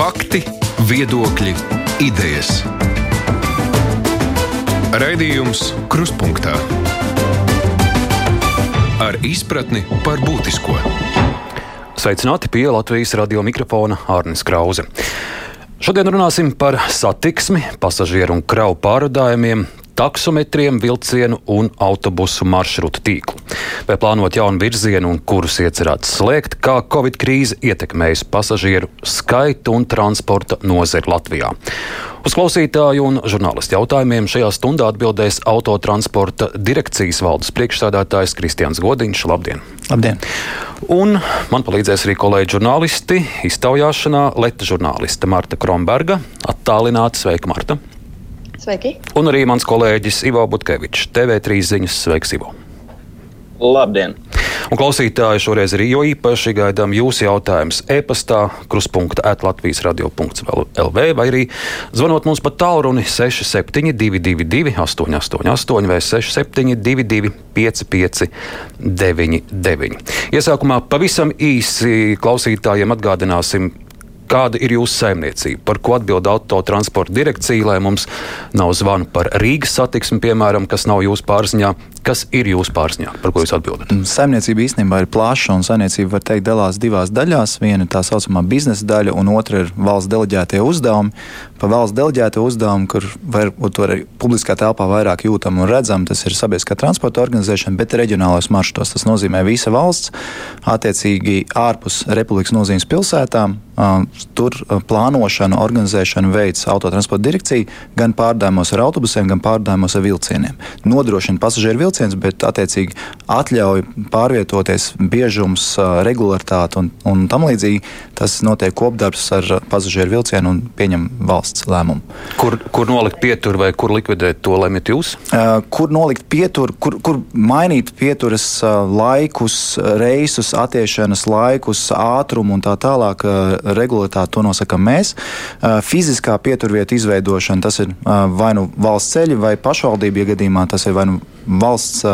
Fakti, viedokļi, idejas. Raidījums Kruspunkta ar izpratni par būtisko. Sveicināti pie Latvijas radio mikrofona Hārnes Krause. Šodien runāsim par satiksmi, pasažieru un kravu pārvadājumiem, taksometriem, vilcienu un autobusu maršrutu tīklu. Vai plānot jaunu virzienu un kurus iecerēts slēgt, kā Covid krīze ietekmējas pasažieru skaitu un transporta nozari Latvijā. Uz klausītāju un žurnālistu jautājumiem šajā stundā atbildēs autotransporta direkcijas valdes priekšsādātājs Kristians Godiņš. Labdien! Labdien! Un man palīdzēs arī kolēģi žurnālisti iztaujāšanā Leta žurnāliste Marta Kromberga. Attālināti sveika, Marta! Sveiki! Un arī mans kolēģis Ivo Butkevičs, TV3 ziņas. Sveiks, Ivo! Labdien! Un klausītāji šoreiz arī jo īpaši gaidām jūsu jautājumus e-pastā, krustpunkta atlatvijas radio.lv vai arī zvanot mums pa tālruni 6722, 888 vai 672, 559, Iesākumā pavisam īsi klausītājiem atgādināsim kāda ir jūsu saimniecība, par ko atbild autotransporta direkcija, lai mums nav zvanu par Rīgas satiksmi, piemēram, kas nav jūsu pārziņā. Kas ir jūsu pārziņā, par ko jūs atbildat? Mm, saimniecība īstenībā ir plaša, un saimniecība var teikt dalās divās daļās. Viena ir tā saucamā biznesa daļa, un otra ir valsts deleģētie uzdevumi. Pa valsts deleģēto uzdevumu, kur var, tur arī publiskā telpā vairāk jūtam un redzam, tas ir sabiedriskā transporta organizēšana, bet reģionālais maršrutos. Tas nozīmē visa valsts, attiecīgi ārpus republikas nozīmes pilsētām. Tur plānošanu, organizēšanu veids autotransporta direkcija gan pārdājumos ar autobusiem, gan pārdājumos ar vilcieniem. Nodrošina pasažieru vilcienus, bet attiecīgi atļauj pārvietoties biežums, regularitāte un, un tam līdzīgi. Tas notiek kopdarbs ar pasažieru vilcienu un pieņem valsts lēmumu. Kur, kur nolikt pieturu vai kur likvidēt to lemiet jūs? Kur nolikt pieturu, kur, kur mainīt pieturas laikus, reisus, attiešanas laikus, ātrumu un tā tālāk. Regulātāti to nosakām mēs. Fiziskā pieturvieta izveidošana tas ir vai nu valsts ceļi vai pašvaldība, ja gadījumā tas ir vai nu valsts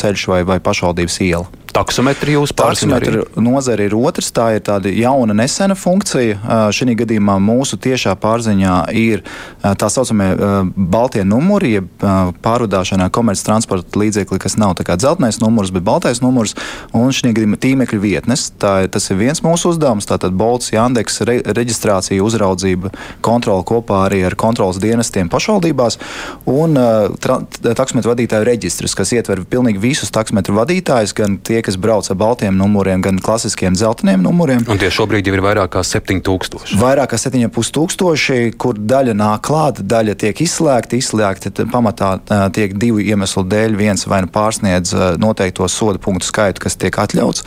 ceļš vai, vai pašvaldības iela. Taksometri jūs pārstāvjat? Nozare ir otrs, tā ir tāda jauna, nesena funkcija. Šī gadījumā mūsu tiešā pārziņā ir tā saucamie baltie numuri, jeb pārvadāšanā komerces transporta līdzekļi, kas nav dzeltenais numurs, bet baltais numurs, un šī gadījumā tīmekļa vietnes. Tā, tas ir viens mūsu uzdevums, tātad Bolts, Jandeks, re, reģistrācija, uzraudzība, kontrola kopā arī ar kontrolas dienestiem pašvaldībās un taksometru vadītāju reģistrs, kas ietver pilnīgi visus taksometru vadītājus, gan tie, kas brauc ar baltiem numuriem, gan klasiskiem dzelteniem numuriem. Un tie šobrīd jau ir vairāk kā 7000. Vairāk kā 7500, kur daļa nāk klāt, daļa tiek izslēgta. Izslēgta pamatā tiek divu iemeslu dēļ. Viens vai nu pārsniedz noteikto soda punktu skaitu, kas tiek atļauts,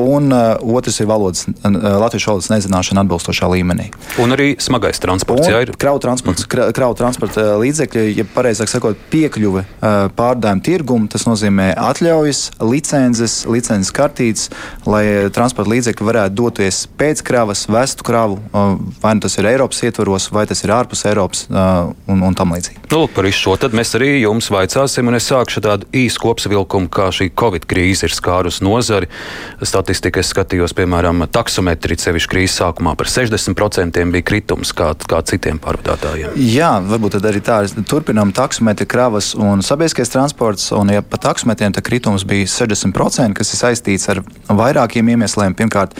un otrs ir valodas, latviešu valodas nezināšana atbilstošā līmenī. Un arī smagais transports. Un jā, ir kravu transports, mm. kravu transporta līdzekļi, ja pareizāk sakot, piekļuve pārdājumu tirgumu, tas nozīmē atļaujas, licences licences, licences kartītes, lai eh, transporta līdzekļi varētu doties pēc kravas, vestu kravu, eh, vai nu tas ir Eiropas ietvaros, vai tas ir ārpus Eiropas eh, un, un tam līdzīgi. Nu, par visu šo tad mēs arī jums vaicāsim, un es sākšu tādu īsu kopsavilkumu, kā šī Covid krīze ir skārus nozari. Statistika es skatījos, piemēram, taksometri sevišķi krīzes sākumā par 60% bija kritums kā, kā citiem pārvadātājiem. Jā, varbūt tad arī tā. Turpinām taksometri, kravas un sabiedriskais transports, un ja pa taksometriem tad kritums bija 60% procenti, kas ir saistīts ar vairākiem iemesliem. Pirmkārt,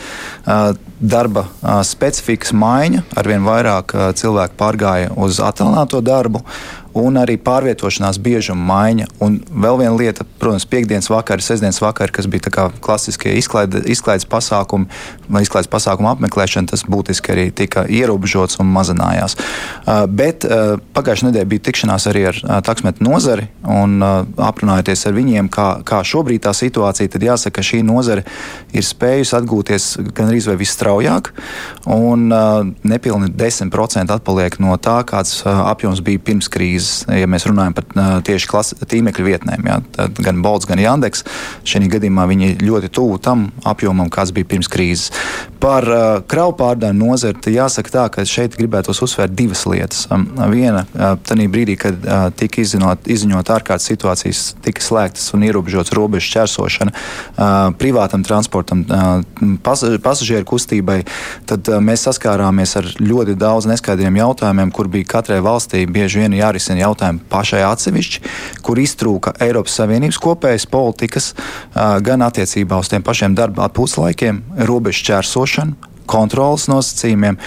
darba specifikas maiņa, arvien vairāk cilvēku pārgāja uz attālināto darbu un arī pārvietošanās biežuma maiņa. Un vēl viena lieta, protams, piekdienas vakar, sestdienas vakar, kas bija klasiskie izklaide, izklaides pasākumi, vai izklaides pasākumu apmeklēšana, tas būtiski arī tika ierobežots un mazinājās. Uh, bet uh, pagājušajā nedēļā bija tikšanās arī ar uh, taksmetu nozari un aprunājoties ar viņiem, kā, kā šobrīd tā situācija, tad jāsaka, ka šī nozare ir spējusi atgūties gan arī visstraujāk, un nepilni 10% atpaliek no tā, kāds apjoms bija pirms krīzes. Krīzes. Ja mēs runājam par tieši klasi, tīmekļa vietnēm, jā, gan Bolts, gan Jandeks, šī gadījumā viņi ļoti tuvu tam apjomam, kāds bija pirms krīzes. Par uh, kravu pārdājumu nozari jāsaka tā, ka šeit gribētos uzsvērt divas lietas. Um, viena, uh, tajā brīdī, kad uh, tika izzinot, izziņot ārkārtas situācijas, tika slēgtas un ierobežotas robežu šķērsošana uh, privātam transportam, uh, pas, pasažieru kustībai, tad uh, mēs saskārāmies ar ļoti daudz neskaidriem jautājumiem, kur bija katrai valstī bieži vien jārisina jautājumi pašai atsevišķi, kur iztrūka Eiropas Savienības kopējas politikas gan attiecībā uz tiem pašiem darba puslaikiem, robežu čērsošanu, kontrolas nosacījumiem.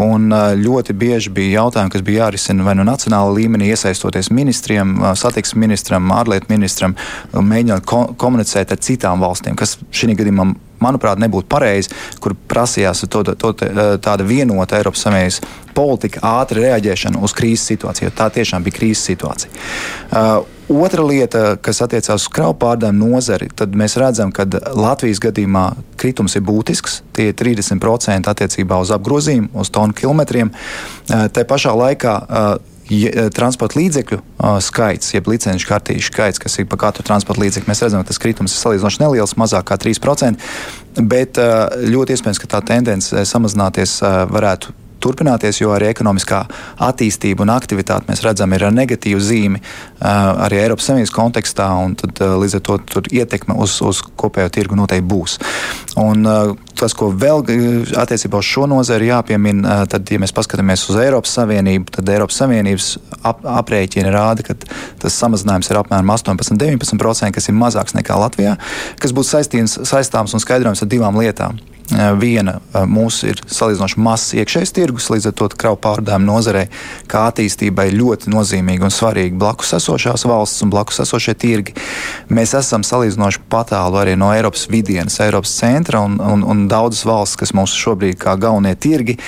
Un ļoti bieži bija jautājumi, kas bija jārisina vai nu no nacionāla līmenī, iesaistoties ministriem, satiksmes ministram, ārlietu ministram, mēģinot ko komunicēt ar citām valstīm, kas šī gadījumā manuprāt, nebūtu pareizi, kur prasījās to, to, tāda vienota Eiropas Savienības politika, ātra reaģēšana uz krīzes situāciju. Tā tiešām bija krīzes situācija. Uh, Otra lieta, kas attiecās uz kravu pārdājumu nozari, tad mēs redzam, ka Latvijas gadījumā kritums ir būtisks. Tie ir 30% attiecībā uz apgrozījumu, uz tonu kilometriem. Uh, tā pašā laikā transporta līdzekļu uh, skaits, jeb licenču kartīšu skaits, kas ir pa katru transporta līdzekli, mēs redzam, ka tas kritums ir salīdzinoši neliels, mazāk kā 3%. Bet uh, ļoti iespējams, ka tā tendence samazināties varētu turpināties, jo arī ekonomiskā attīstība un aktivitāte mēs redzam ir ar negatīvu zīmi arī Eiropas Savienības kontekstā, un tad, līdz ar to ietekme uz, uz kopējo tirgu noteikti būs. Un, tas, ko vēl attiecībā uz šo nozari jāpiemina, tad, ja mēs paskatāmies uz Eiropas Savienību, tad Eiropas Savienības ap, aprēķini rāda, ka tas samazinājums ir apmēram 18-19%, kas ir mazāks nekā Latvijā, kas būtu saistāms un skaidrojams ar divām lietām. Viena mūsu ir salīdzinoši mazs iekšējais tirgus, līdz ar to kravu pārdājumu nozarei, kā attīstībai ļoti nozīmīga un svarīga blakus esošās valsts un blakus esošie tirgi. Mēs esam salīdzinoši patālu arī no Eiropas vidienas, Eiropas centra, un, un, un daudzas valsts, kas mums šobrīd kā galvenie tirgi,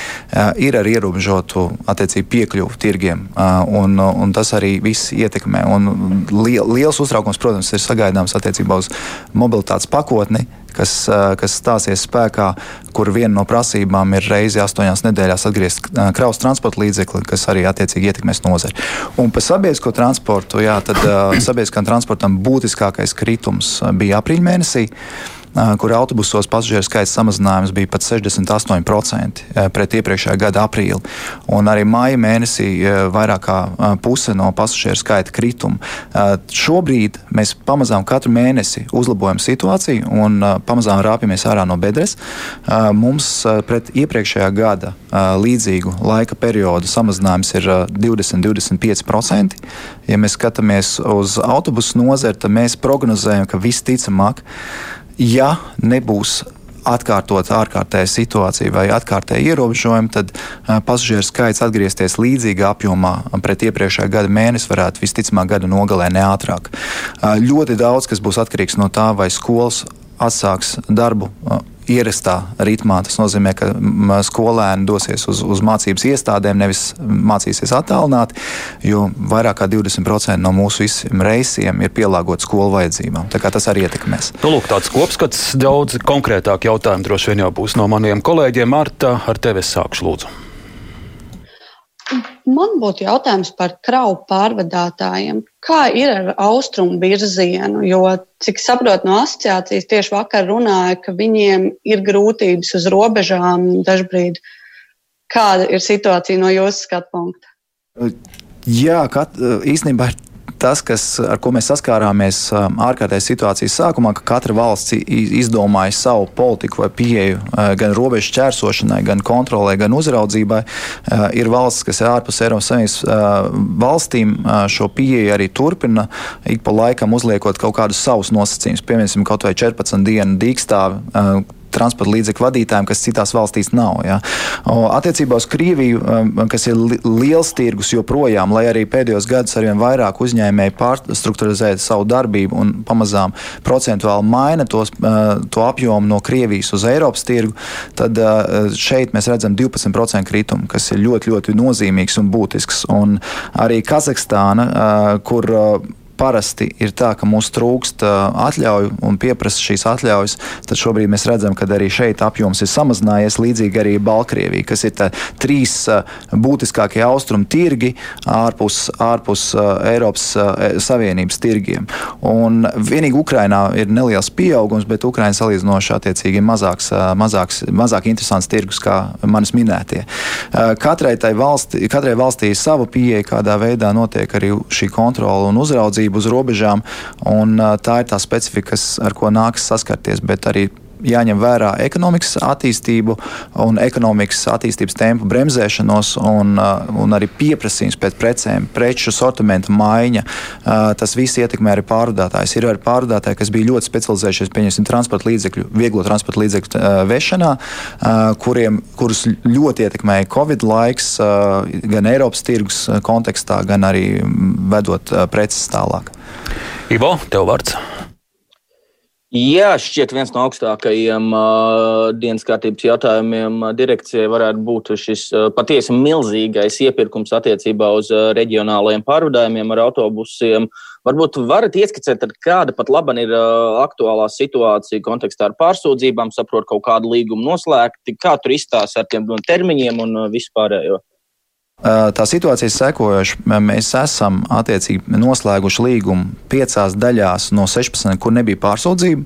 ir ar ierobežotu attiecību piekļuvu tirgiem. Un, un tas arī viss ietekmē. Un liels uztraukums, protams, ir sagaidāms attiecībā uz mobilitātes pakotni kas, kas stāsies spēkā, kur viena no prasībām ir reizi astoņās nedēļās atgriezt kravas transporta līdzekli, kas arī attiecīgi ietekmēs nozari. Un par sabiedrisko transportu, jā, tad sabiedriskam transportam būtiskākais kritums bija aprīļa mēnesī kur autobusos pasažieru skaits samazinājums bija pat 68% pret iepriekšējā gada aprīli. Un arī māja mēnesī vairāk kā puse no pasažieru skaita krituma. Šobrīd mēs pamazām katru mēnesi uzlabojam situāciju un pamazām rāpjamies ārā no bedres. Mums pret iepriekšējā gada līdzīgu laika periodu samazinājums ir 20-25%. Ja mēs skatāmies uz autobusu nozari, tad mēs prognozējam, ka visticamāk ja nebūs atkārtot ārkārtēja situācija vai atkārtēja ierobežojumi, tad pasažieru skaits atgriezties līdzīgā apjomā pret iepriekšējā gada mēnesi varētu visticamāk gada nogalē neātrāk. Ļoti daudz kas būs atkarīgs no tā, vai skolas atsāks darbu. Ierastā ritmā. Tas nozīmē, ka skolēni dosies uz, uz mācības iestādēm, nevis mācīsies attālināti, jo vairāk kā 20% no mūsu visiem reisiem ir pielāgoti skolu vajadzībām. Tas arī ietekmēs. Nu, lūk, tāds kopskats, daudz konkrētāk jautājumu droši vien jau būs no maniem kolēģiem. Marta, ar tevi es sākšu lūdzu. Man būtu jautājums par kravu pārvadātājiem. Kā ir ar austrumu virzienu? Jo, cik saprotu no asociācijas, tieši vakar runāja, ka viņiem ir grūtības uz robežām dažbrīd. Kāda ir situācija no jūsu skatu punkta? Jā, kat, īstenībā ir tas, kas, ar ko mēs saskārāmies um, ārkārtējas situācijas sākumā, ka katra valsts izdomāja savu politiku vai pieeju uh, gan robežu čērsošanai, gan kontrolē, gan uzraudzībai. Uh, ir valsts, kas ir ārpus Eiropas Savienības uh, valstīm, šo pieeju arī turpina, ik pa laikam uzliekot kaut kādus savus nosacījumus, piemēram, kaut vai 14 dienu dīkstāvi transporta līdzekļu vadītājiem, kas citās valstīs nav. Ja. Attiecībā uz Krieviju, um, kas ir liels tirgus joprojām, lai arī pēdējos gados arvien vairāk uzņēmēji pārstruktūrizē savu darbību un pamazām procentuāli maina tos, uh, to apjomu no Krievijas uz Eiropas tirgu, tad uh, šeit mēs redzam 12% kritumu, kas ir ļoti, ļoti nozīmīgs un būtisks. Un arī Kazahstāna, uh, kur parasti ir tā, ka mums trūkst atļauju un pieprasa šīs atļaujas, tad šobrīd mēs redzam, ka arī šeit apjoms ir samazinājies. Līdzīgi arī Baltkrievija, kas ir trīs būtiskākie austrumu tirgi ārpus, ārpus Eiropas Savienības tirgiem. Un vienīgi Ukrainā ir neliels pieaugums, bet Ukraina salīdzinoši attiecīgi ir mazāks, mazāks, mazāk interesants tirgus kā manis minētie. Katrai, valsti, katrai valstī ir sava pieeja, kādā veidā notiek arī šī kontrola un uzraudzība uz robežām. Un, tā ir tā specifika, kas, ar ko nākas saskarties. Bet arī jāņem vērā ekonomikas attīstību un ekonomikas attīstības tempu bremzēšanos un, uh, un arī pieprasījums pēc precēm, preču sortimenta maiņa. Uh, tas viss ietekmē arī pārvadātājus. Ir arī pārvadātāji, kas bija ļoti specializējušies pieņemsim transporta līdzekļu, vieglo transporta līdzekļu uh, vešanā, kuriem, kurus ļoti ietekmēja Covid laiks gan Eiropas tirgus kontekstā, gan arī vedot preces tālāk. Ivo, tev vārds. Jā, šķiet, viens no augstākajiem uh, dienas kārtības jautājumiem direkcijai varētu būt šis uh, patiesi milzīgais iepirkums attiecībā uz uh, reģionālajiem pārvadājumiem ar autobusiem. Varbūt varat ieskicēt, kāda pat laba ir uh, aktuālā situācija kontekstā ar pārsūdzībām, saprot, kaut kādu līgumu noslēgti, kā tur izstāsta ar tiem termiņiem un uh, vispārējo. Tā situācija ir sekojoša. Mēs esam attiecīgi noslēguši līgumu piecās daļās no 16, kur nebija pārsūdzība.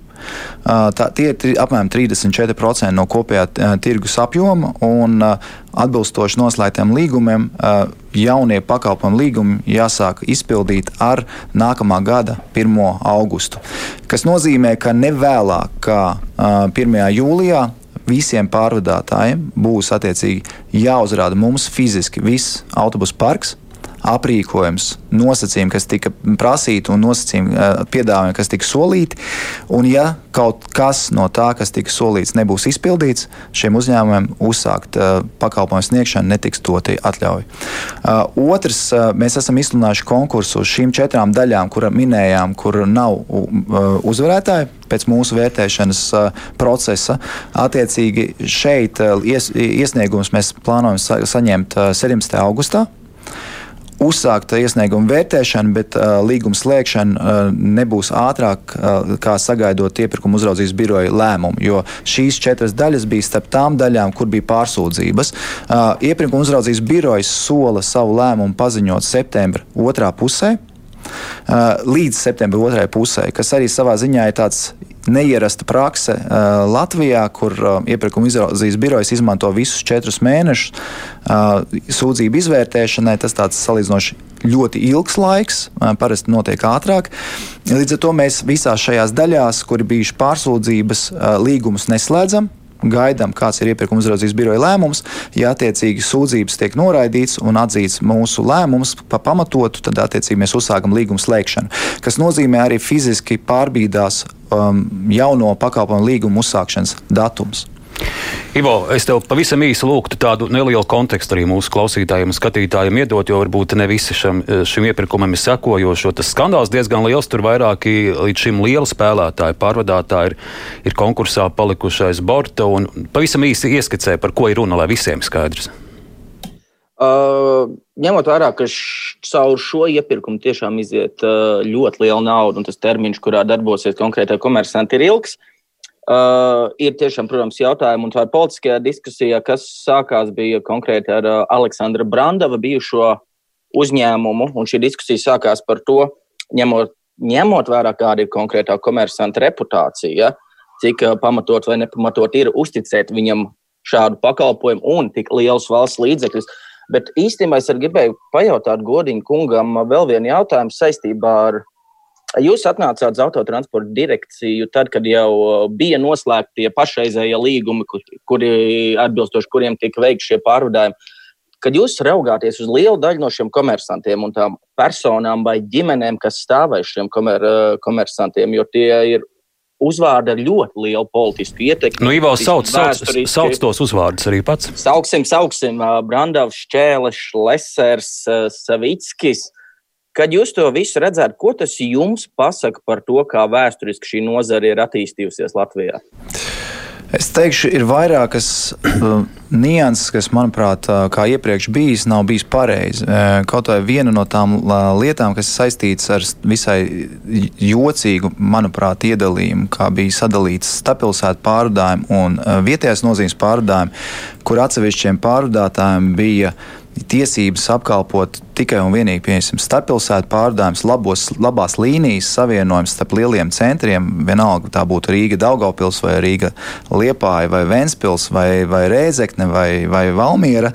Tā, tie ir apmēram 34% no kopējā tirgus apjoma, un atbilstoši noslēgtiem līgumiem jaunie pakalpojumu līgumi jāsāk izpildīt ar nākamā gada 1. augustu. Tas nozīmē, ka ne vēlāk kā 1. jūlijā visiem pārvadātājiem būs attiecīgi jāuzrāda mums fiziski viss autobusu parks, aprīkojums, nosacījumi, kas tika prasīti un nosacījumi, eh, piedāvājumi, kas tika solīti. Un, ja kaut kas no tā, kas tika solīts, nebūs izpildīts, šiem uzņēmumiem uzsākt uh, pakalpojumu sniegšanu netiks doti atļauja. Uh, otrs, uh, mēs esam izsludinājuši konkursu šīm četrām daļām, kur minējām, kur nav uzvarētāji pēc mūsu vērtēšanas procesa. Attiecīgi šeit ies, iesniegumus mēs plānojam sa saņemt uh, 17. augustā uzsākta iesnieguma vērtēšana, bet uh, līguma slēgšana uh, nebūs ātrāk, uh, kā sagaidot iepirkuma uzraudzības biroja lēmumu. Jo šīs četras daļas bija starp tām daļām, kur bija pārsūdzības. Uh, iepirkuma uzraudzības birojas sola savu lēmumu paziņot septembra otrā pusē. Uh, līdz septembra otrajai pusē, kas arī savā ziņā ir tāds neierasta prakse uh, Latvijā, kur uh, iepirkuma izraudzības birojas izmanto visus četrus mēnešus uh, sūdzību izvērtēšanai. Tas tāds salīdzinoši ļoti ilgs laiks, uh, parasti notiek ātrāk. Līdz ar to mēs visās šajās daļās, kur ir bijušas pārsūdzības, uh, līgumus neslēdzam gaidām, kāds ir iepirkuma uzraudzības biroja lēmums. Ja attiecīgi sūdzības tiek noraidīts un atzīts mūsu lēmums par pamatotu, tad attiecīgi mēs uzsākam līgumu slēgšanu, kas nozīmē arī fiziski pārbīdās um, jauno pakalpojumu līgumu uzsākšanas datums. Ivo, es tev pavisam īsi lūgtu tādu nelielu kontekstu arī mūsu klausītājiem un skatītājiem iedot, jo varbūt ne visi šam, šim iepirkumam ir sekojoši. Tas skandāls diezgan liels, tur vairāki līdz šim lieli spēlētāji, pārvadātāji ir, ir konkursā palikušais borta. Pavisam īsi ieskicē, par ko ir runa, lai visiem skaidrs. Uh, ņemot vērā, ka caur šo iepirkumu tiešām iziet uh, ļoti liela nauda, un tas termiņš, kurā darbosies konkrētai komersanti, ir ilgs, Uh, ir tiešām, protams, jautājumi, un tā ir politiskajā diskusijā, kas sākās bija konkrēti ar uh, Aleksandra Brandava bijušo uzņēmumu, un šī diskusija sākās par to, ņemot, ņemot vērā, kāda ir konkrētā komersanta reputācija, cik uh, pamatot vai nepamatot ir uzticēt viņam šādu pakalpojumu un tik liels valsts līdzekļus. Bet īstenībā es gribēju pajautāt godīgi kungam vēl vienu jautājumu saistībā ar Jūs atnācāt uz autotransporta direkciju tad, kad jau uh, bija noslēgti tie pašreizējie līgumi, kuri atbilstoši kuriem tika veikti šie pārvadājumi. Kad jūs raugāties uz lielu daļu no šiem komersantiem un tām personām vai ģimenēm, kas stāvēs šiem komer, uh, komersantiem, jo tie ir uzvārdi ar ļoti lielu politisku ietekmi. Nu, Ivo, sauc, sauc, sauc tos uzvārdus arī pats. Sauksim, sauksim, Brandavs, Šķēleš, Lesers, Savickis. Kad jūs to visu redzat, ko tas jums pasaka par to, kā vēsturiski šī nozare ir attīstījusies Latvijā? Es teikšu, ir vairākas uh, nianses, kas, manuprāt, uh, kā iepriekš bijis, nav bijis pareizi. Uh, kaut vai viena no tām lietām, kas saistītas ar visai jocīgu, manuprāt, iedalījumu, kā bija sadalīts stapilsētu pārvadājumi un vietējās nozīmes pārvadājumi, kur atsevišķiem pārvadātājiem bija tiesības apkalpot tikai un vienīgi pieņemsim starppilsētu pārdājums, labos, labās līnijas savienojums starp lieliem centriem, vienalga tā būtu Rīga, Daugavpils vai Rīga, Liepāja vai Ventspils vai, vai Rēzekne vai, vai Valmiera.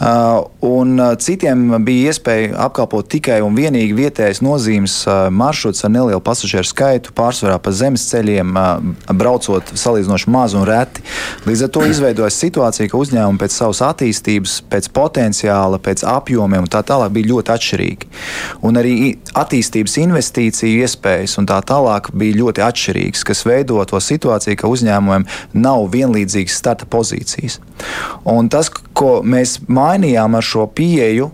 Uh, un uh, citiem bija iespēja apkalpot tikai un vienīgi vietējas nozīmes uh, maršruts ar nelielu pasažieru skaitu, pārsvarā pa zemes ceļiem, braucot salīdzinoši maz un reti. Līdz ar to izveidojas situācija, ka uzņēmumi pēc savas attīstības, pēc potenciāla, pēc apjomiem un tā tālāk bija ļoti atšķirīgi. Un arī attīstības investīciju iespējas un tā tālāk bija ļoti atšķirīgas, kas veido to situāciju, ka uzņēmumiem nav vienlīdzīgas starta pozīcijas. Un tas, ko mēs mainījām ar šo pieeju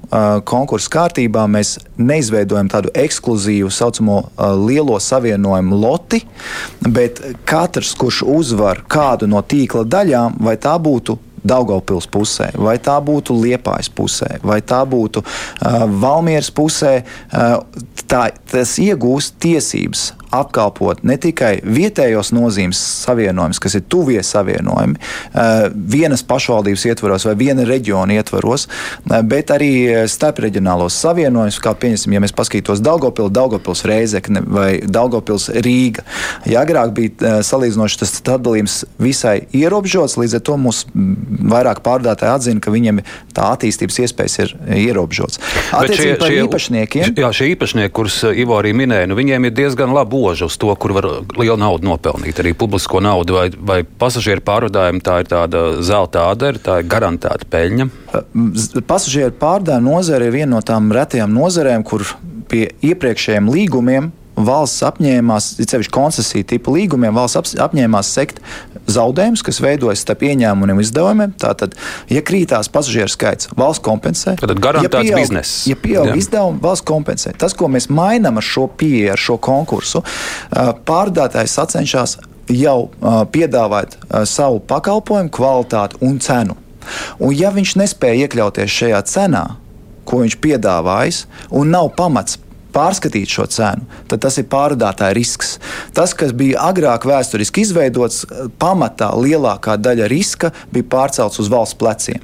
konkursu kārtībā, mēs neizveidojam tādu ekskluzīvu, saucamo lielo savienojumu loti, bet katrs, kurš uzvar kādu no tīkla daļām, vai tā būtu Daugaupils pusē, vai tā būtu Liepājas pusē, vai tā būtu uh, Valmieras pusē, uh, tā, tas iegūst tiesības apkalpot ne tikai vietējos nozīmes savienojumus, kas ir tuvie savienojumi, uh, vienas pašvaldības ietvaros vai viena reģiona ietvaros, uh, bet arī starpreģionālos savienojumus, kā piemēram, ja mēs paskatītos Daugopils, Daugopils Reizekne vai Daugopils Rīga. Ja agrāk bija uh, salīdzinoši tas atdalījums visai ierobežots, līdz ar to mums vairāk pārdātāji atzina, ka viņiem tā attīstības iespējas ir ierobežotas. Attiecībā par šie, īpašniekiem. Jā, šie īpašnieki, kurus Ivo arī minēja, nu, viņiem ir diezgan laba oža uz to, kur var lielu naudu nopelnīt, arī publisko naudu vai, vai pasažieru pārvadājumu. Tā ir tāda zelta ādera, tā ir garantēta peļņa. Pasažieru pārvadājuma nozare ir viena no tām retajām nozarēm, kur pie iepriekšējiem līgumiem valsts apņēmās, sevišķi koncesiju tipu līgumiem, valsts apņēmās sekt zaudējumus, kas veidojas starp ieņēmumiem un izdevumiem. Tātad, ja krītās pasažieru skaits, valsts kompensē. Tad garantēts ja bizness. Ja pieaug izdevumi, valsts kompensē. Tas, ko mēs mainām ar šo pieeju, ar šo konkursu, pārdātājs sacenšas jau piedāvāt savu pakalpojumu, kvalitāti un cenu. Un ja viņš nespēja iekļauties šajā cenā, ko viņš piedāvājis, un nav pamats pārskatīt šo cenu, tad tas ir pārvadātāja risks. Tas, kas bija agrāk vēsturiski izveidots, pamatā lielākā daļa riska bija pārcelts uz valsts pleciem.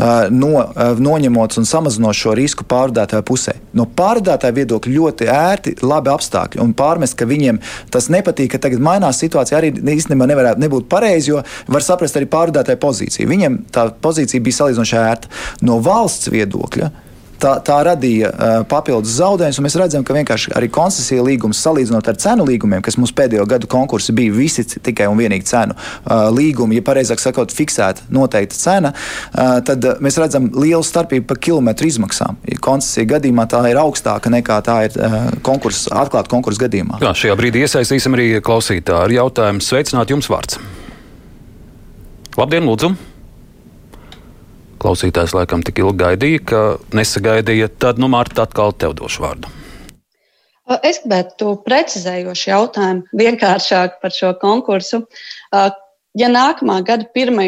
Uh, no, uh, noņemot un samazinot šo risku pārvadātāju pusē. No pārvadātāja viedokļa ļoti ērti, labi apstākļi. Un pārmest, ka viņiem tas nepatīk, ka tagad mainās situācija, arī īstenībā nevarētu nebūt pareizi, jo var saprast arī pārvadātāju pozīciju. Viņiem tā pozīcija bija salīdzinoši ērta. No valsts viedokļa tā, tā radīja uh, papildus zaudējumus. Mēs redzam, ka vienkārši arī koncesija līgums, salīdzinot ar cenu līgumiem, kas mums pēdējo gadu konkursi bija visi tikai un vienīgi cenu uh, līgumi, ja pareizāk sakot, fiksēta noteikta cena, uh, tad uh, mēs redzam lielu starpību par kilometru izmaksām. Koncesija gadījumā tā ir augstāka nekā tā ir uh, konkursa, atklāta konkursa gadījumā. Jā, šajā brīdī iesaistīsim arī klausītāju ar jautājumu. Sveicināt jums vārds! Labdien, lūdzu! Klausītājs laikam tik ilgi gaidīja, ka nesagaidīja. Tad, nu, Mārta, atkal tev došu vārdu. Es gribētu precizējošu jautājumu, vienkāršāk par šo konkursu. Ja nākamā gada 1.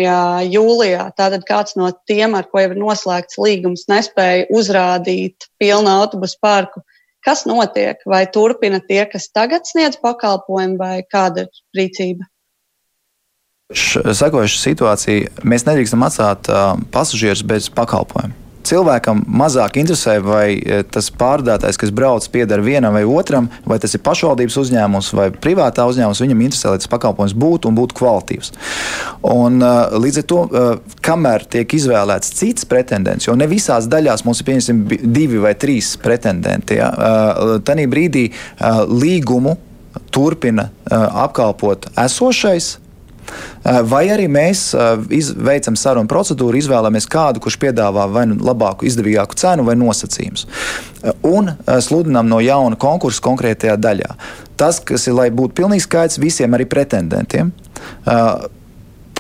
jūlijā tātad kāds no tiem, ar ko jau ir noslēgts līgums, nespēja uzrādīt pilnu autobusu parku, kas notiek? Vai turpina tie, kas tagad sniedz pakalpojumu, vai kāda ir rīcība? Sekojuša situācija. Mēs nedrīkstam atstāt uh, pasažierus bez pakalpojumu. Cilvēkam mazāk interesē, vai tas pārdotājs, kas brauc, pieder vienam vai otram, vai tas ir pašvaldības uzņēmums vai privātā uzņēmums. Viņam interesē, lai tas pakalpojums būtu un būtu kvalitīvs. Un, uh, līdz ar to, uh, kamēr tiek izvēlēts cits pretendents, jo ne visās daļās mums ir pieņemsim divi vai trīs pretendenti, ja, uh, tad brīdī līgumu turpina apkalpot esošais vai arī mēs eh, veicam sarunu procedūru, izvēlamies kādu, kurš piedāvā vai nu labāku, izdevīgāku cenu vai nosacījumus. Eh, un sludinām no jauna konkursu konkrētajā daļā. Tas, kas ir, lai būtu pilnīgs skaits visiem arī pretendentiem,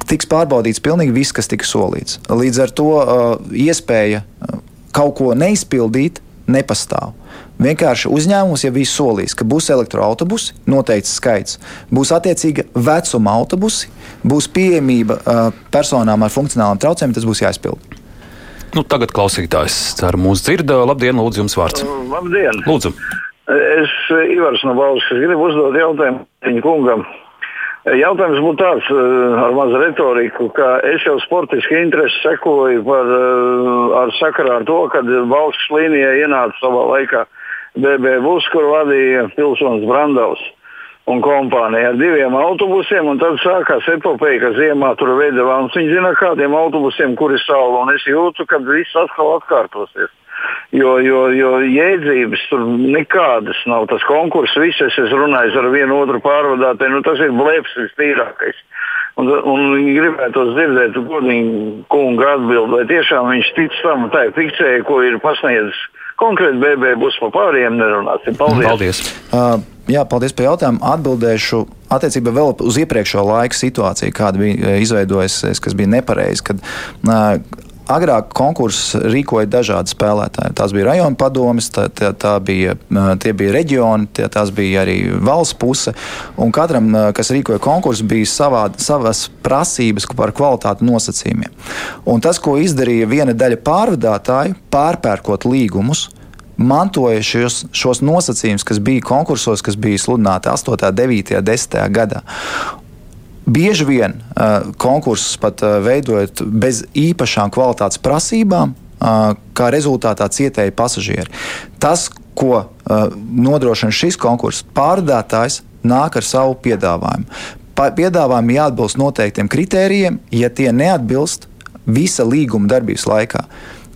tiks pārbaudīts pilnīgi viss, kas tika solīts. Līdz ar to iespēja kaut ko neizpildīt nepastāv. Vienkārši uzņēmums jau bija solījis, ka būs elektroautobusi, noteikts skaits, būs attiecīga vecuma autobusi, būs pieejamība uh, personām ar funkcionālām traucējumiem, tas būs jāizpild. Nu, tagad klausītājs cer mūs dzird. Labdien, lūdzu, jums vārds. Labdien! Lūdzu! Es Ivars no Balsas gribu uzdot jautājumu viņa kungam. Jautājums būtu tāds, ar mazu retoriku, ka es jau sportiski interesi sekoju par, ar sakarā ar to, kad valsts līnijā ienāca savā laikā BB bus, kur vadīja pilsonis Brandovs un kompānija ar diviem autobusiem, tad sākās epopeja, ka ziemā tur veida vāns. Viņi zina, kādiem autobusiem, kuri saule, un es jūtu, ka viss atkal atkārtosies. Jo, jo, jo jēdzības tur nekādas nav. Tas konkurss, visas es runāju ar vienu otru pārvadātāju, nu, tas ir blēps vistīrākais. Un, un gribētu dzirdēt, godīgi kunga atbildi, vai tiešām viņš tic tam, tā ir fikcija, ko ir pasniedzis konkrēti BB būs par pārējiem nerunāsim. Paldies! Paldies. Uh, jā, paldies par jautājumu. Atbildēšu attiecībā vēl uz iepriekšējo laiku situāciju, kāda bija izveidojusies, kas bija nepareiza. Kad, uh, Agrāk konkursus rīkoja dažādi spēlētāji. Tās bija rajona padomes, tā, tā, tā bija, tie bija reģioni, tie, tās bija arī valsts puse. Un katram, kas rīkoja konkursu, bija savā, savas prasības par kvalitāti nosacījumiem. Un tas, ko izdarīja viena daļa pārvadātāju, pārpērkot līgumus, mantoja šos, šos nosacījumus, kas bija konkursos, kas bija sludināti 8, 9, 10 gadā. Bieži vien uh, konkursus pat uh, veidojot bez īpašām kvalitātes prasībām, uh, kā rezultātā cietēja pasažieri. Tas, ko uh, nodrošina šis konkurss, pārdātājs nāk ar savu piedāvājumu. Pa, piedāvājumi jāatbilst noteiktiem kritērijiem, ja tie neatbilst visa līguma darbības laikā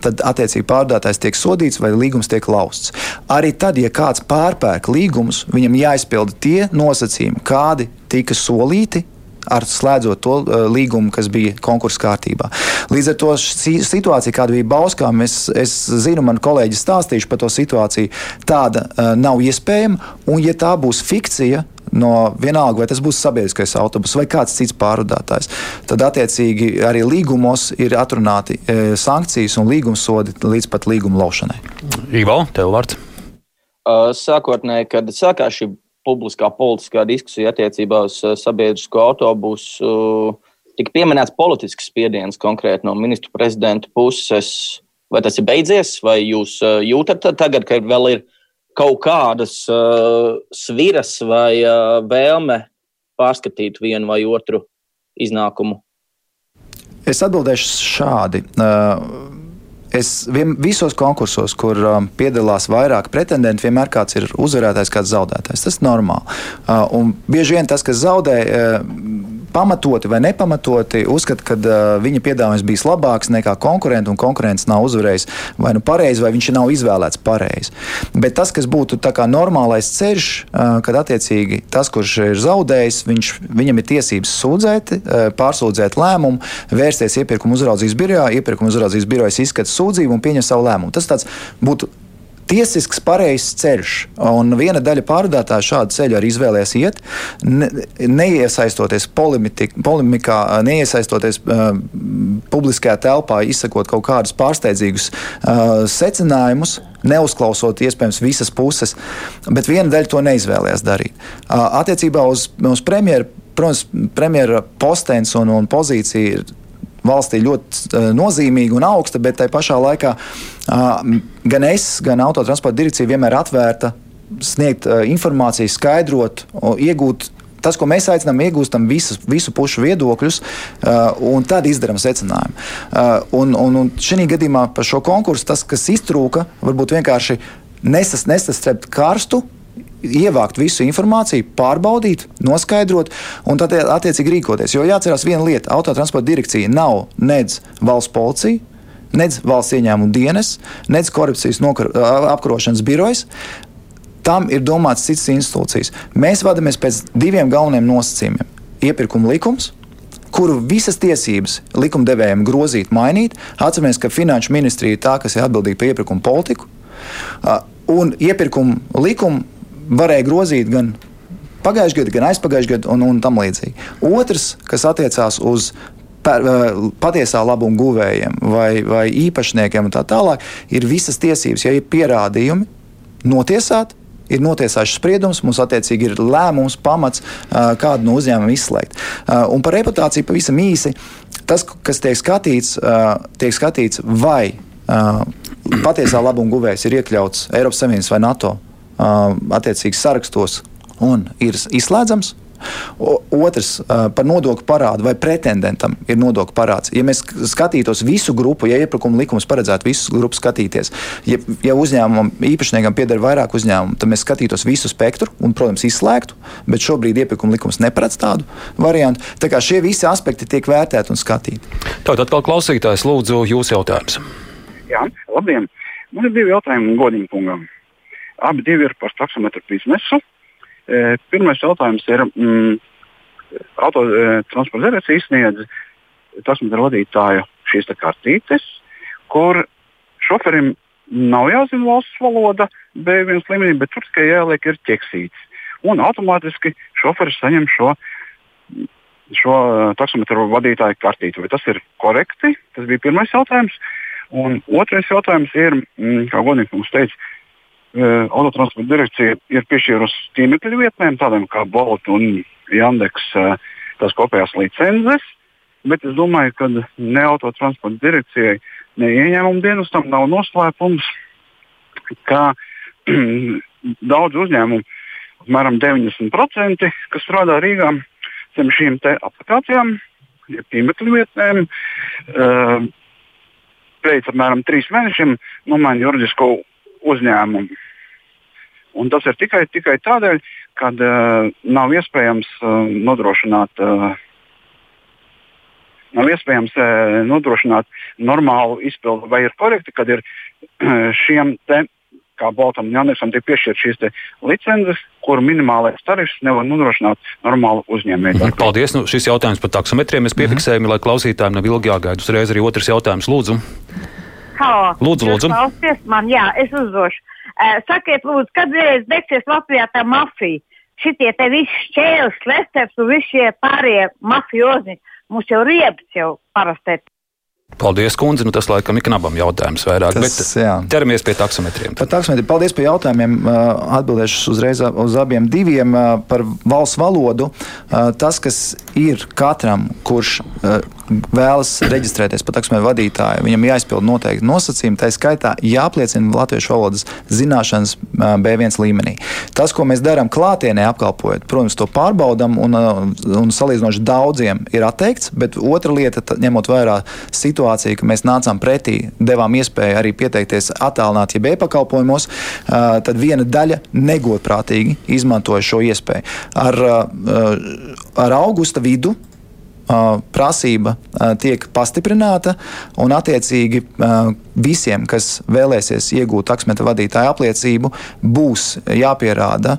tad attiecīgi pārdotājs tiek sodīts vai līgums tiek lausts. Arī tad, ja kāds pārpērk līgumus, viņam jāizpilda tie nosacījumi, kādi tika solīti ar slēdzot to uh, līgumu, kas bija konkursu kārtībā. Līdz ar to situācija, kāda bija Bauskām, es, es zinu, man kolēģi stāstījuši par to situāciju, tāda uh, nav iespējama. Un, ja tā būs fikcija, no vienalga, vai tas būs sabiedriskais autobus vai kāds cits pārvadātājs. Tad, attiecīgi, arī līgumos ir atrunāti e, sankcijas un līgumsodi līdz pat līguma laušanai. Ivo, tev vārds. Uh, sākotnēji, kad sākās šī publiskā politiskā diskusija attiecībā uz uh, sabiedrisko autobusu. Tika pieminēts politisks spiediens konkrēti no ministru prezidenta puses. Vai tas ir beidzies, vai jūs uh, jūtat tagad, ka vēl ir kaut kādas uh, sviras vai uh, vēlme pārskatīt vienu vai otru iznākumu? Es atbildēšu šādi. Uh, Es vien, visos konkursos, kur um, piedalās vairāk pretendentu, vienmēr kāds ir uzvarētājs, kāds zaudētājs. Tas ir normāli. Uh, bieži vien tas, kas zaudē, uh, pamatoti vai nepamatoti uzskata, ka uh, viņa piedāvājums bijis labāks nekā konkurents, un konkurents nav uzvarējis vai nu pareizi, vai viņš nav izvēlēts pareizi. Bet tas, kas būtu normālais ceļš, uh, kad attiecīgi tas, kurš ir zaudējis, viņš, viņam ir tiesības sūdzēt, uh, pārsūdzēt lēmumu, vērsties iepirkuma uzraudzības birojā, iepirkuma uzraudzības birojas izskata sūdzību un pieņem savu lēmumu. Tas būtu tiesisks, pareizs ceļš. Un viena daļa pārvadātāju šādu ceļu arī izvēlējās iet, ne, neiesaistoties polemikā, neiesaistoties uh, publiskajā telpā, izsakot kaut kādus pārsteidzīgus uh, secinājumus. Neuzklausot iespējams visas puses, bet viena daļa to neizvēlējās darīt. Uh, attiecībā uz, uz premjeru, protams, premjera postenis un, un pozīcija ir valstī ļoti uh, nozīmīga un augsta, bet tajā pašā laikā gan es, gan autotransporta direkcija vienmēr atvērta sniegt informāciju, skaidrot, iegūt tas, ko mēs aicinām, iegūstam visu, visu pušu viedokļus, uh, un tad izdarām secinājumu. Uh, un, un, un šī gadījumā par šo konkursu tas, kas iztrūka, varbūt vienkārši nesas, nesastrēpt karstu ievākt visu informāciju, pārbaudīt, noskaidrot un tad attiecīgi rīkoties. Jo jāatcerās viena lieta: autotransporta direkcija nav nedz valsts policija. Nedz valsts ieņēmuma dienas, nedz korupcijas nokar, apkarošanas birojas, tam ir domāts citas institūcijas. Mēs vadāmies pēc diviem galveniem nosacījumiem - iepirkuma likums. Kuru visas tiesības likumdevējiem grozīt, mainīt. Atcerieties, ka Finanšu ministrija ir tā, kas ir atbildīga par iepirkuma politiku. Un iepirkuma likumu varēja grozīt gan pagājušajā gadā, gan aizpagājušajā gadā, un, un tam līdzīgi. Otrs, kas attiecās uz patiesā labuma guvējiem vai, vai īpašniekiem un tā tālāk, ir visas tiesības, ja ir pierādījumi. notiesāti. Ir notiesājuši spriedums, mums attiecīgi ir lēmums, pamats, kādu no uzņēmuma izslēgt. Un par reputāciju pavisam īsi. Tas, kas tiek skatīts, tiek skatīts vai patiesā labuma guvējs ir iekļauts Eiropas Savienības vai NATO attiecīgos sarakstos un ir izslēdzams. Otrs par nodokļu parādu vai pretendentam ir nodokļu parāds. Ja mēs skatītos visu grupu, ja iepirkuma likums paredzētu visu grupu skatīties, ja, ja uzņēmumam īpašniekam pieder vairāk uzņēmumu, tad mēs skatītos visu spektru un, protams, izslēgtu, bet šobrīd iepirkuma likums neparedz tādu variantu. Tā kā šie visi aspekti tiek vērtēti un skatīti. Tātad atkal klausītājs lūdzu jūsu jautājums. Jā, labdien! Man ir divi jautājumi godīgam kungam. Abi ir par taksometru biznesu. E, pirmais jautājums ir, mm, autotransporta e, direkcija izsniedz taksometru vadītāju šīs kartītes, kur šoferim nav jāzina valsts valoda B1 līmenī, bet tur tikai jāliek ir ķeksīts. Un automātiski šoferis saņem šo, šo e, taksometru vadītāju kartīti. Vai tas ir korekti? Tas bija pirmais jautājums. Un otrais jautājums ir, mm, kā godīgi mums teica, autotransporta direkcija ir piešķīrusi tīmekļa vietnēm, tādām kā Bolt un Jandeks, tās kopējās licences. Bet es domāju, ka ne autotransporta direkcijai, ne ieņēmuma dienestam nav noslēpums, ka daudz uzņēmumu, apmēram 90%, kas strādā Rīgā, zem šīm aplikācijām, tīmekļa vietnēm, uh, pēc apmēram trīs mēnešiem nomaina juridisko uzņēmumu. Un tas ir tikai, tikai tādēļ, ka uh, nav iespējams uh, nodrošināt, uh, nav iespējams uh, nodrošināt normālu izpildu, vai ir korekti, kad ir uh, šiem te, kā Baltam un Janēsam tiek piešķirtas šīs licences, kuru minimālais tarifs nevar nodrošināt normālu uzņēmēju. Paldies! Nu, šis jautājums par taksometriem mēs piefiksējam, mm -hmm. lai klausītājiem nav ilgi jāgaida. Uzreiz arī otrs jautājums. Lūdzu! Halo. Lūdzu, lūdzu. Klausies man, jā, es uzdošu. Uh, sakiet, lūdzu, kad reiz beigsies Latvijā tā mafija? Šitie te visi šķēles, klesteps un visi šie pārējie mafiozi, mums jau riebs jau parasti Paldies, kundze. Nu, tas laikam ir knabam jautājums vairāk. Tas, bet jā. ķeramies pie taksometriem. Par taksometriem. Paldies par jautājumiem. Atbildēšu uzreiz uz abiem diviem par valsts valodu. Tas, kas ir katram, kurš vēlas reģistrēties par taksometru vadītāju, viņam jāizpild noteikti nosacījumi. Tā skaitā jāapliecina latviešu valodas zināšanas B1 līmenī. Tas, ko mēs darām klātienē, apkalpojot, protams, to pārbaudām un, un salīdzinoši daudziem ir atteikts, bet otra lieta, ņemot vērā situāciju, ka mēs nācām pretī, devām iespēju arī pieteikties attālināt, ja e-pakalpojumos, tad viena daļa negodprātīgi izmantoja šo iespēju. Ar, ar augusta vidu prasība tiek pastiprināta, un attiecīgi visiem, kas vēlēsies iegūt taksimeta vadītāja apliecību, būs jāpierāda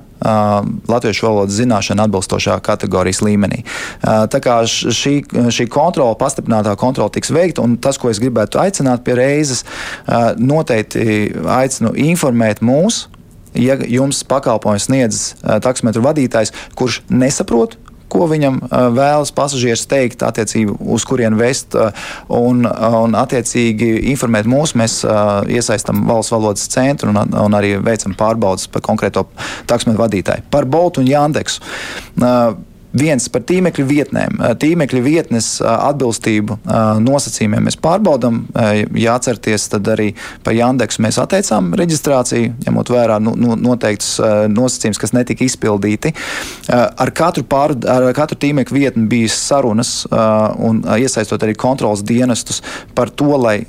latviešu valodas zināšana atbilstošā kategorijas līmenī. Tā kā šī, šī kontrola, pastiprinātā kontrola tiks veikta, un tas, ko es gribētu aicināt pie reizes, noteikti aicinu informēt mūs, ja jums pakalpojums sniedz taksometru vadītājs, kurš nesaprot ko viņam vēlas pasažieris teikt, attiecīgi uz kurien vest un, un attiecīgi informēt mūs. Mēs iesaistām valsts valodas centru un, un arī veicam pārbaudas par konkrēto taksmetu vadītāju. Par Boltu un Jandeksu. Viens par tīmekļa vietnēm. Tīmekļa vietnes atbilstību nosacījumiem mēs pārbaudām. Jāatcerieties, tad arī par Jandeksu mēs atteicām reģistrāciju, ņemot vērā nu, nu, noteiktus nosacījumus, kas netika izpildīti. Ar katru, pār, ar katru tīmekļa vietni bija sarunas un iesaistot arī kontrolas dienestus par to, lai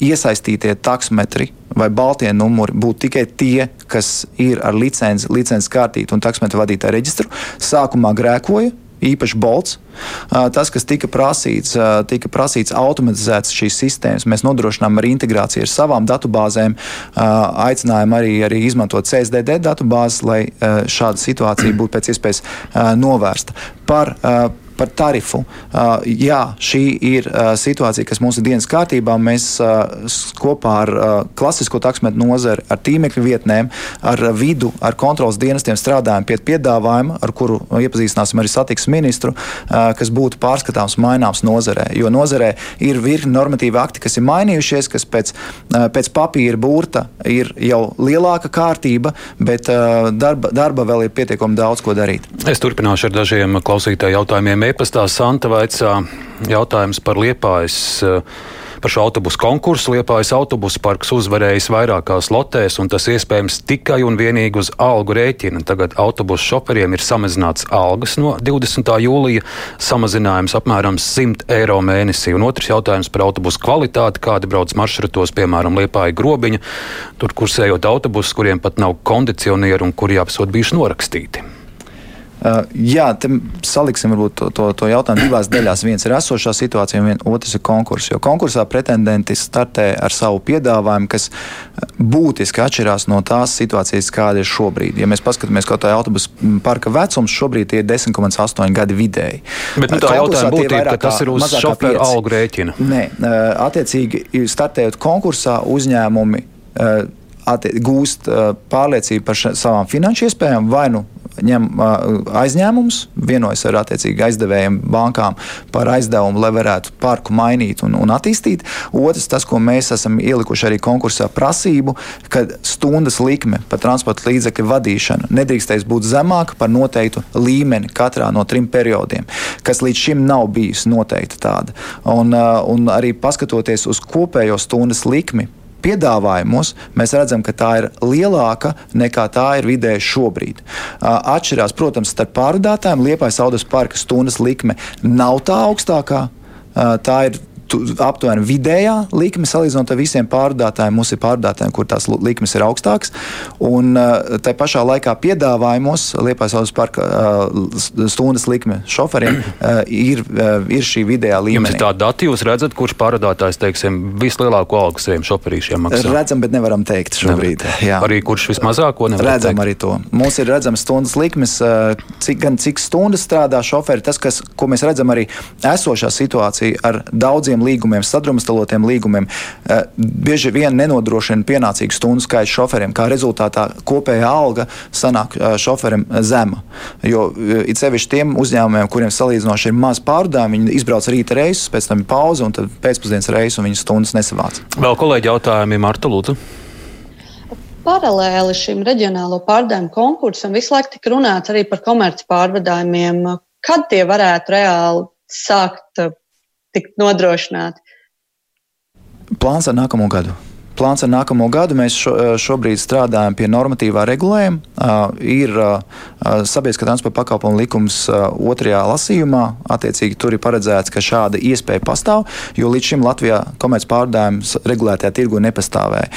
iesaistītie taksometri vai baltie numuri būtu tikai tie, kas ir ar licenci, licenci kārtītu un taksometru vadītāju reģistru. Sākumā grēkoja, īpaši bolts. Tas, kas tika prasīts, tika prasīts automatizēts šīs sistēmas. Mēs nodrošinām arī integrāciju ar savām datubāzēm, aicinājām arī, arī izmantot CSDD datubāzes, lai šāda situācija būtu pēc iespējas novērsta. Par par tarifu. Uh, jā, šī ir uh, situācija, kas mums ir dienas kārtībā. Mēs uh, kopā ar klasisko taksometru nozari, ar tīmekļa vietnēm, ar vidu, ar kontrolas dienestiem strādājam pie piedāvājuma, ar kuru iepazīstināsim arī satiksmes ministru, kas būtu pārskatāms, maināms nozarē. Jo nozarē ir virkni normatīvi akti, kas ir mainījušies, kas pēc, pēc papīra burta ir jau lielāka kārtība, bet darba, darba vēl ir pietiekami daudz ko darīt. Es turpināšu ar dažiem klausītāju jautājumiem. E-pastā Santa vaicā jautājums par liepājas. Uh, Par šo autobusu konkursu Liepājas autobusu parks uzvarējis vairākās lotēs, un tas iespējams tikai un vienīgi uz algu rēķina. Tagad autobusu šoferiem ir samazināts algas no 20. jūlija, samazinājums apmēram 100 eiro mēnesī. Un otrs jautājums par autobusu kvalitāti, kādi brauc maršrutos, piemēram, Liepāja grobiņa, tur kursējot autobusus, kuriem pat nav kondicionieru un kuri apsot bijuši norakstīti. Uh, jā, saliksim to, to, to jautājumu divās daļās. Viens ir esošā situācija, un otrs ir konkurss. Jo konkursā pretendenti startē ar savu piedāvājumu, kas būtiski atšķirās no tās situācijas, kāda ir šobrīd. Ja mēs paskatāmies kaut kādā autobusu parka vecums, šobrīd ir 10,8 gadi vidēji. Bet nu, tā jautājuma būtība, ka tas ir uz šoferu algu rēķina. Nē, attiecīgi startējot konkursā uzņēmumi gūst pārliecību par savām finanšu iespējām vai nu ņem aizņēmumus, vienojas ar attiecīgi aizdevējiem, bankām par aizdevumu, lai varētu parku mainīt un, un attīstīt. Otrs, tas, ko mēs esam ielikuši arī konkursā, prasību, ka stundas likme par transporta līdzekļu vadīšanu nedrīkstēs būt zemāka par noteiktu līmeni katrā no trim periodiem, kas līdz šim nav bijusi noteikta tāda. Un, un arī paskatoties uz kopējo stundas likmi piedāvājumos mēs redzam, ka tā ir lielāka nekā tā ir vidēji šobrīd. Atšķirās, protams, starp pārvadātājiem. Liepais audas parka stundas likme nav tā augstākā. Tā ir aptuveni vidējā likme salīdzinot ar visiem pārdotājiem. Mums ir pārdotājiem, kur tās likmes ir augstākas. Un uh, tā pašā laikā piedāvājumos Liepais Audas parka uh, stundas likme šoferiem uh, ir, ir šī vidējā līmenī. Jums ir tādi dati, jūs redzat, kurš pārdotājs teiksim, vislielāko algu saviem šoferīšiem maksā? Redzam, bet nevaram teikt šobrīd. Arī kurš vismazāko nevar redzam teikt? arī to. Mums ir redzams stundas likmes, cik, gan cik stundas strādā šoferi. Tas, kas, ko mēs redzam arī esošā situācija ar daudziem daudziem līgumiem, sadrumstalotiem līgumiem, eh, bieži vien nenodrošina pienācīgu stundu skaitu šoferiem. Kā rezultātā kopējā alga sanāk eh, šoferim zema. Jo eh, it sevišķi tiem uzņēmumiem, kuriem salīdzinoši ir maz pārdevumi, viņi izbrauc rīta reisus, pēc tam ir pauze un tad pēcpusdienas reizes, un viņas stundas nesavāc. Vēl kolēģi jautājumi Marta Lūdzu paralēli šim reģionālo pārdevumu konkursam visu laiku tika runāts arī par komerci pārvadājumiem. Kad tie varētu reāli sākt tikt nodrošināti. Plāns ar nākamo gadu. Plāns ar nākamo gadu mēs šo, šobrīd strādājam pie normatīvā regulējuma. Uh, ir uh, sabiedriskā transporta pakalpojumu likums uh, otrajā lasījumā. Attiecīgi tur ir paredzēts, ka šāda iespēja pastāv, jo līdz šim Latvijā komerc pārdājums regulētajā tirgu nepastāvēja.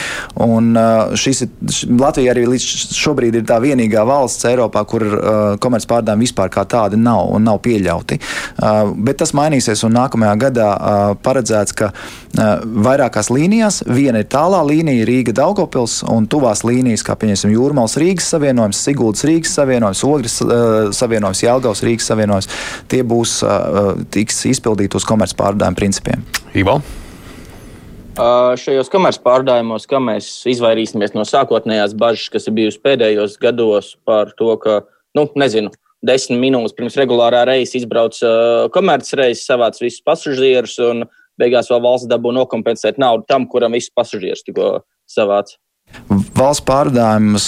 Un, uh, šis ir, Latvija arī līdz šobrīd ir tā vienīgā valsts Eiropā, kur uh, komerc pārdājumi vispār kā tādi nav un nav pieļauti. Uh, bet tas mainīsies un nākamajā gadā uh, paredzēts, ka vairākās līnijās viena ir tālā līnija Rīga Daugopils un tuvās līnijas, kā pieņemsim Jūrmals Rīgas savienojums, Siguldas Rīgas savienojums, Ogres uh, savienojums, Jelgavas Rīgas savienojums, tie būs uh, tiks izpildīti uz komerc pārdājumu principiem. Ivo? Uh, šajos komercpārdājumos, kā mēs izvairīsimies no sākotnējās bažas, kas ir bijusi pēdējos gados par to, ka, nu, nezinu, desmit minūtes pirms regulārā reisa izbrauc uh, komercreizes, savāc visus pasažierus un beigās vēl valsts dabū nokompensēt naudu tam, kuram viss pasažieris tikko savāc. Valsts pārdājums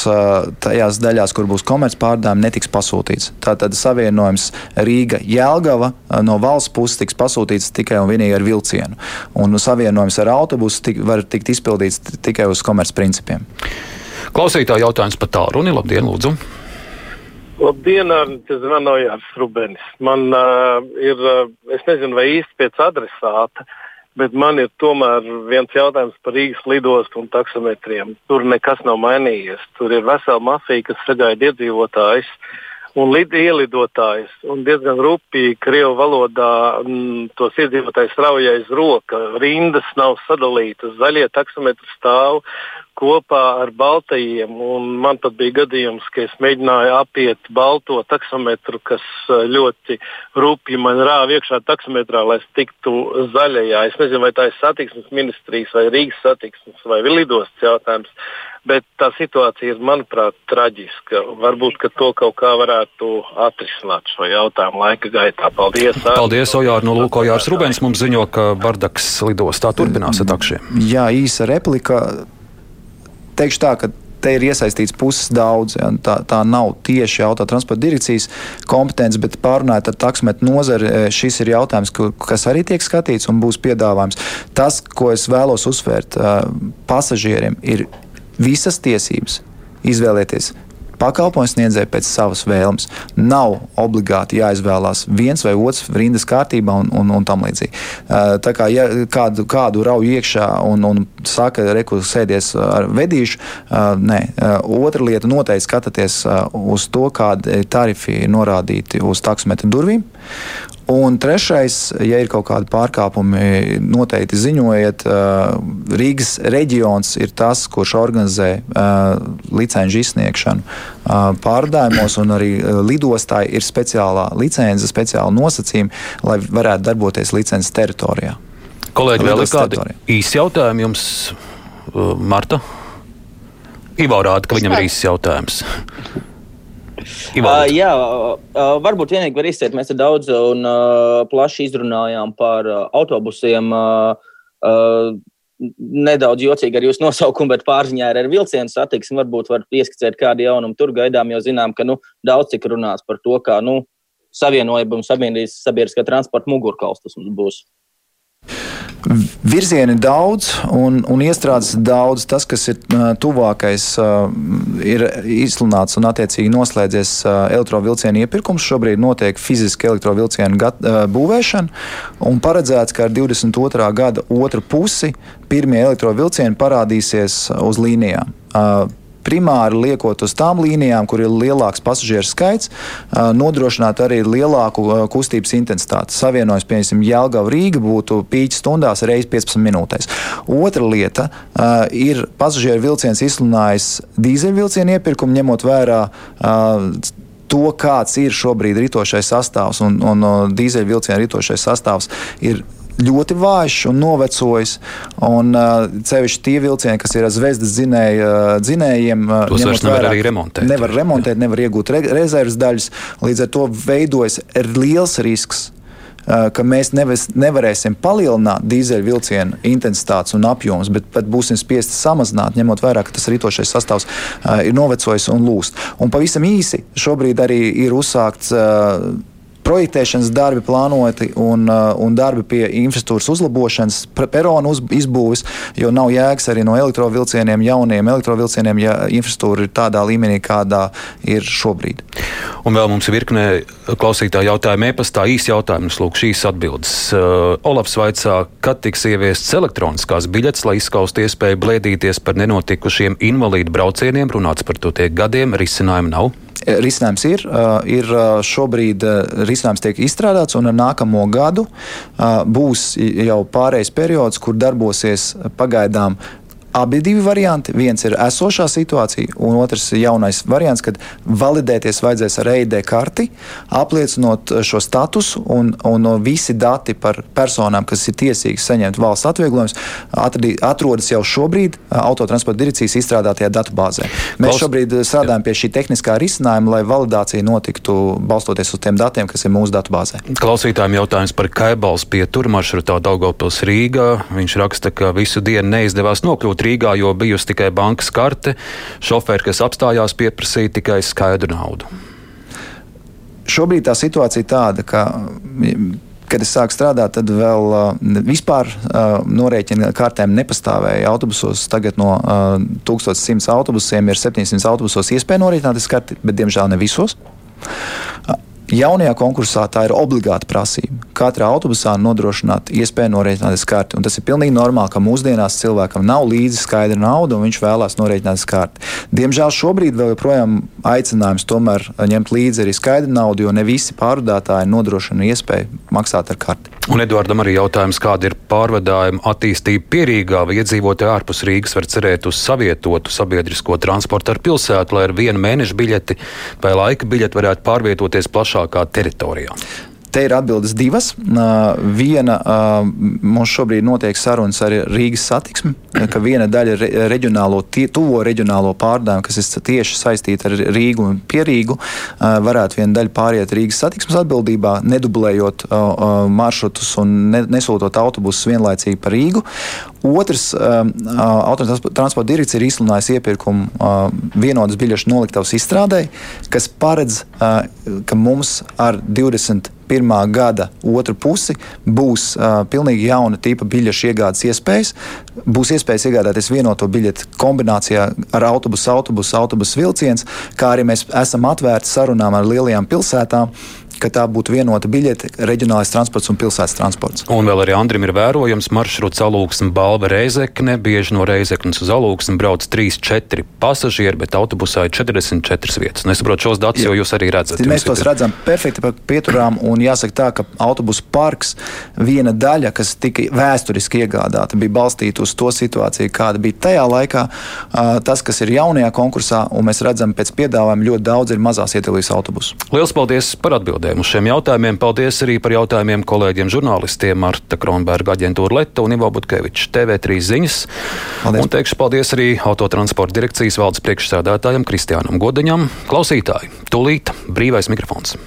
tajās daļās, kur būs komercpārdājumi, netiks pasūtīts. Tātad savienojums Rīga-Jēlgava no valsts puses tiks pasūtīts tikai un vienīgi ar vilcienu. Un savienojums ar autobusu tik, var tikt izpildīts tikai uz komercprincipiem. Klausītāji jautājums par tālruni. Labdien, lūdzu! Labdien, tas zvanoja Jārs Rubenis. Man uh, ir, uh, es nezinu, vai īsti pēc adresāta, bet man ir tomēr viens jautājums par Rīgas lidostu un taksometriem. Tur nekas nav mainījies. Tur ir vesela mafija, kas sagaida iedzīvotājus un lid, ielidotājus. Un diezgan rupīgi krievu valodā m, mm, tos iedzīvotājus raujais roka. Rindas nav sadalītas, zaļie taksometri stāv kopā ar baltajiem. Man pat bija gadījums, ka es mēģināju apiet balto taksometru, kas ļoti rupji man rāva iekšā taksometrā, lai es tiktu zaļajā. Es nezinu, vai tā ir satiksmes ministrijas vai Rīgas satiksmes vai lidostas jautājums. Bet tā situācija ir, manuprāt, traģiska. Varbūt to kaut kā varētu atrisināt šo jautājumu laika gaitā. Paldies! Paldies, Ojārs! No Lūkojārs Rubens mums ziņo, ka Bardaks lidostā turpinās ar takšiem. Jā, īsa replika teikšu tā, ka te ir iesaistīts puses daudz. Ja, tā, tā nav tieši autotransporta direkcijas kompetence, bet pārunājot ar taksometru nozari, e, šis ir jautājums, kas arī tiek skatīts un būs piedāvājums. Tas, ko es vēlos uzsvērt, e, pasažieriem ir visas tiesības izvēlēties pakalpojumu sniedzēju pēc savas vēlmes. Nav obligāti jāizvēlās viens vai otrs rindas kārtībā un, un, un tam līdzīgi. Tā kā ja kādu, kādu rauj iekšā un, un saka, reku sēdies ar vedīšu, nē. Otra lieta noteikti skatāties uz to, kādi tarifi ir norādīti uz taksometru durvīm. Un trešais, ja ir kaut kādi pārkāpumi, noteikti ziņojiet. Rīgas reģions ir tas, kurš organizē licenču izsniegšanu pārdājumos, un arī lidostāji ir speciālā licence, speciāla nosacījuma, lai varētu darboties licences teritorijā. Kolēģi, vēl ir kādi īsi jautājumi jums, Marta? Ivo rāda, ka viņam ir īsts jautājums. Uh, jā, uh, varbūt vienīgi var izteikt. Mēs daudz un uh, plaši izrunājām par uh, autobusiem. Uh, uh, nedaudz jocīgi ar jūsu nosaukumu, bet pārziņā ir ar vilcienu satiksmi. Varbūt var ieskicēt kādu jaunumu tur gaidām, jo zinām, ka nu, daudz cik runās par to, kā nu, savienojuma sabiedriskā transporta mugurkauls tas mums būs. Virzieni daudz un, un iestrādes daudz. Tas, kas ir tuvākais, ir izsludināts un attiecīgi noslēdzies elektrovielcienu iepirkums. Šobrīd notiek fiziski elektrovielcienu būvēšana un paredzēts, ka ar 22. gada otru pusi pirmie elektrovielcieni parādīsies uz līnijām primāri liekot uz tām līnijām, kur ir lielāks pasažieru skaits, nodrošināt arī lielāku kustības intensitāti. Savienojums, piemēram, Jēlgava Rīga būtu pīķis stundās reizes 15 minūtēs. Otra lieta ir pasažieru vilciens izsludinājis dīzeļvilcienu iepirkumu, ņemot vērā to, kāds ir šobrīd ritošais sastāvs un, un, un dīzeļvilciena ritošais sastāvs, ir ļoti vājš un novecojis. Un, uh, cevišķi tie vilcieni, kas ir zvezdas dzinēji, uh, dzinējiem, uh, tos vairs nevar vairāk, arī remontēt. Nevar remontēt, Jā. nevar iegūt re rezerves daļas. Līdz ar to veidojas liels risks. Ka mēs nevis, nevarēsim palielināt dīzeļvilcienu intensitātes un apjomus, bet pat būsim spiesti samazināt, ņemot vērā, ka tas rītošais sastāvs uh, ir novecojis un lūst. Un pavisam īsi šobrīd arī ir uzsākts uh, projektēšanas darbi plānoti un, uh, un darbi pie infrastruktūras uzlabošanas, peronu uz, izbūves, jo nav jēgas arī no elektrovielcieniem, jauniem elektrovielcieniem, ja infrastruktūra ir tādā līmenī, kādā ir šobrīd. Un vēl mums ir virkne klausītāju jautājumu e-pastā, īsi jautājums, lūk, šīs atbildes. Uh, Olafs vaicā, kad tiks ieviestas elektroniskās biļetes, lai izskaustu iespēju blēdīties par nenotikušiem invalīdu braucieniem, runāts par to tiek gadiem, risinājumu nav. Eh, risinājums ir, eh, ir eh, šobrīd risinājums tiek izstrādāts, un ar nākamo gadu būs jau pārējais periods, kur darbosies pagaidām abi divi varianti. Viens ir esošā situācija, un otrs ir jaunais variants, kad validēties vajadzēs ar EID karti, apliecinot šo statusu, un, un visi dati par personām, kas ir tiesīgas saņemt valsts atvieglojumus, atrodas jau šobrīd autotransporta direkcijas izstrādātajā datubāzē. Mēs Klaus... šobrīd strādājam pie šī tehniskā risinājuma, lai validācija notiktu balstoties uz tiem datiem, kas ir mūsu datubāzē. Klausītājiem jautājums par Kaibals pieturu maršrutā Daugavpils Rīgā. Viņš raksta, ka visu dienu neizdevās nokļūt būt Rīgā, jo bijusi tikai bankas karte. Šoferi, kas apstājās, pieprasīja tikai skaidru naudu. Šobrīd tā situācija ir tāda, ka kad es sāku strādāt, tad vēl uh, vispār uh, norēķina kārtēm nepastāvēja autobusos. Tagad no uh, 1100 autobusiem ir 700 autobusos iespēja norēķināt karti, bet diemžēl ne visos. Jaunajā konkursā tā ir obligāta prasība. Katrā autobusā nodrošināt iespēju norēķināties karti. Un tas ir pilnīgi normāli, ka mūsdienās cilvēkam nav līdzi skaidra nauda un viņš vēlās norēķināties karti. Diemžēl šobrīd vēl joprojām aicinājums tomēr ņemt līdzi arī skaidru naudu, jo ne visi pārvadātāji nodrošina iespēju maksāt ar karti. Un Eduardam arī jautājums, kāda ir pārvadājuma attīstība pierīgā, vai iedzīvotāji ārpus Rīgas var cerēt uz savietotu sabiedrisko transportu ar pilsētu, lai ar vienu mēnešu biļeti vai laika biļeti varētu pārvietoties plašākā teritorijā. Te ir atbildes divas. Viena mums šobrīd notiek sarunas ar Rīgas satiksmi, ka viena daļa reģionālo, tuvo reģionālo pārdājumu, kas ir tieši saistīta ar Rīgu un Pierīgu, varētu viena daļa pāriet Rīgas satiksmes atbildībā, nedublējot maršrutus un nesūtot autobusus vienlaicīgi pa Rīgu. Otrs, autotransporta direkcija ir izsludinājusi iepirkumu vienotas biļešu noliktavas izstrādē, kas paredz, ka mums ar 20 2021. gada otru pusi būs uh, pilnīgi jauna tipa biļešu iegādes iespējas. Būs iespējas iegādāties vienoto biļeti kombinācijā ar autobusu, autobusu, autobusu vilciens, kā arī mēs esam atvērti sarunām ar lielajām pilsētām ka tā būtu vienota biļete, reģionālais transports un pilsētas transports. Un vēl arī Andrim ir vērojams maršruts Alūksne, Balva Reizekne. Bieži no Reizeknes uz Alūksni brauc 3-4 pasažieri, bet autobusā ir 44 vietas. Nesaprotu šos datus, jo jūs arī redzat. Mēs tos redzam perfekti pieturām, un jāsaka tā, ka autobusu parks viena daļa, kas tika vēsturiski iegādāta, bija balstīta uz to situāciju, kāda bija tajā laikā. Tas, kas ir jaunajā konkursā, un mēs redzam pēc piedāvājuma ļoti daudz ir mazās ietilpības autobusu. Lielas paldies par atbildēm! Atbildēm uz šiem jautājumiem. Paldies arī par jautājumiem kolēģiem žurnālistiem Marta Kronberga aģentūra Leta un Ivo Butkevičs TV3 ziņas. Paldies. Un teikšu paldies arī autotransporta direkcijas valdes priekšsēdētājam Kristiānam Godaņam. Klausītāji, tūlīt brīvais mikrofons.